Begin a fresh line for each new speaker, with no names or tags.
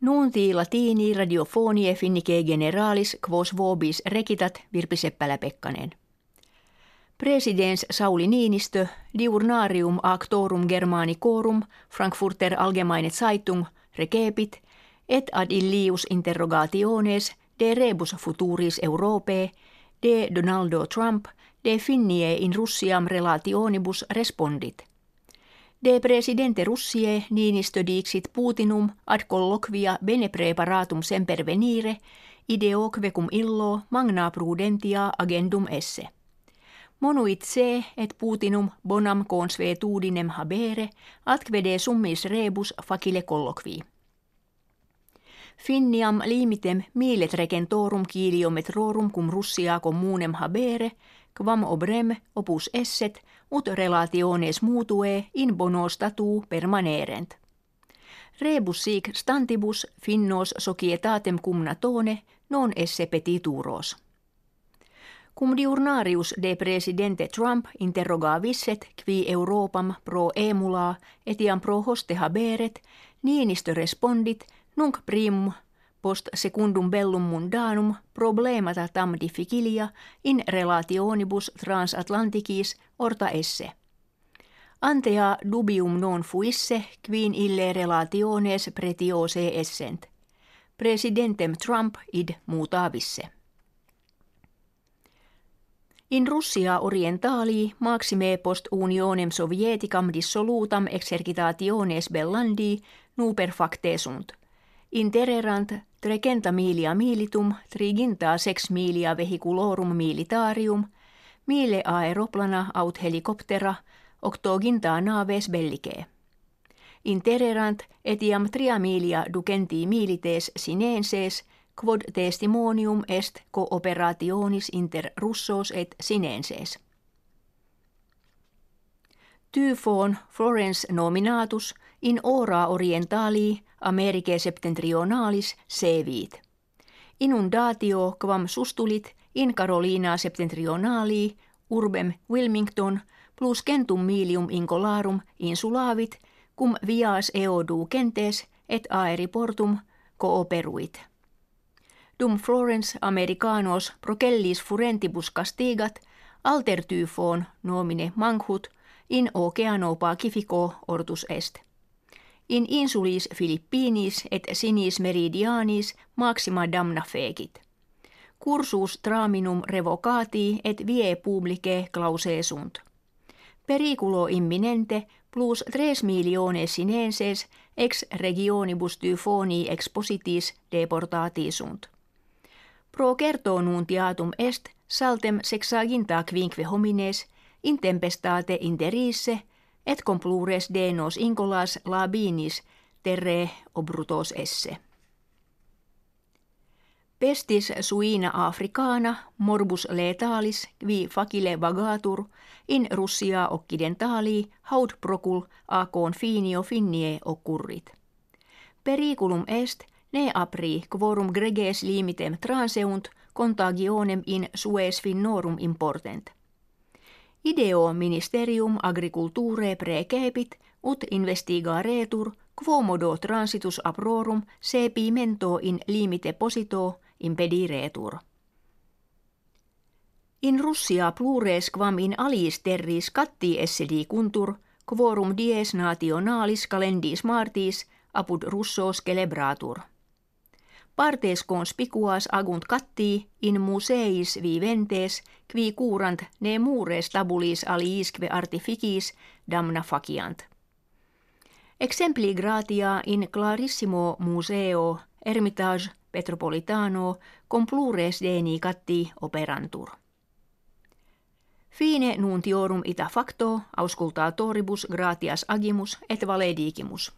Nunti latini radiofonie finnike generalis quos vobis rekitat Virpi Seppälä-Pekkanen. Presidens Sauli Niinistö, diurnarium actorum germanicorum, Frankfurter Allgemeine Zeitung, rekepit, et ad illius interrogationes de rebus futuris Europae, de Donaldo Trump, de finnie in Russiam relationibus respondit. De presidente Russie Niinistö dixit Putinum ad colloquia bene preparatum semper venire, ideoque cum illo magna prudentia agendum esse. Monuit se, et Putinum bonam consuetudinem habere, atquede summis rebus facile colloquii. Finniam limitem milet regentorum kiliometrorum cum Russia communem habere, quam obrem opus esset, ut relationes mutue in bono statu permanerent. Rebus sic stantibus finnos societatem cum natone non esse petituros. Cum diurnarius de presidente Trump interrogavisset qui Europam pro emula etiam pro hoste haberet, Niinistö respondit nunc primum post secundum bellum mundanum problemata tam difficilia in relationibus transatlanticis orta esse. Antea dubium non fuisse quin ille relationes pretiose essent. Presidentem Trump id mutavisse. In Russia orientali maxime post unionem sovieticam dissolutam exercitationes bellandi nuper facte sunt. Intererant trecenta milia militum triginta sex milia vehiculorum militarium, mille aeroplana aut helikoptera, octoginta naves bellicee. Intererant etiam tria milia ducenti milites sinenses, quod testimonium est cooperationis inter russos et sinenses. Typhon Florence nominatus in ora orientali Americae septentrionalis sevit. Inundatio quam sustulit in Carolina septentrionali urbem Wilmington plus centum milium incolarum insulavit cum vias eodu kentes et aeriportum cooperuit. Dum Florence Americanos procellis furentibus castigat alter typhon nomine manghut in oceano pacifico ortus est in insulis Filippinis et sinis meridianis maxima damna fegit. Cursus traminum revocati et vie publice clause sunt. Periculo imminente plus tres miliones sinenses ex regionibus typhoni expositis deportati sunt. Pro certo nuntiatum est saltem sexaginta quinque homines intempestate interisse et complures denos incolas labinis terre obrutos esse. Pestis suina africana morbus letalis vi facile vagatur in Russia occidentali haud procul a confinio finnie occurrit. Periculum est ne apri quorum greges limitem transeunt contagionem in sues finnorum importent. Ideo ministerium agriculturae precepit ut investigaretur quomodo transitus aprorum se pimento in limite posito impediretur. In Russia plures quam in alis terris catti esse dicuntur, quorum dies nationalis calendis martis apud russos celebratur. Partes conspicuas agunt catti in museis viventes, qui curant ne mures tabulis aliisque artificis damna faciant. Exempli gratia in clarissimo museo Ermitage Petropolitano com plures deni catti operantur. Fine nuntiorum ita facto auscultatoribus gratias agimus et valedigimus.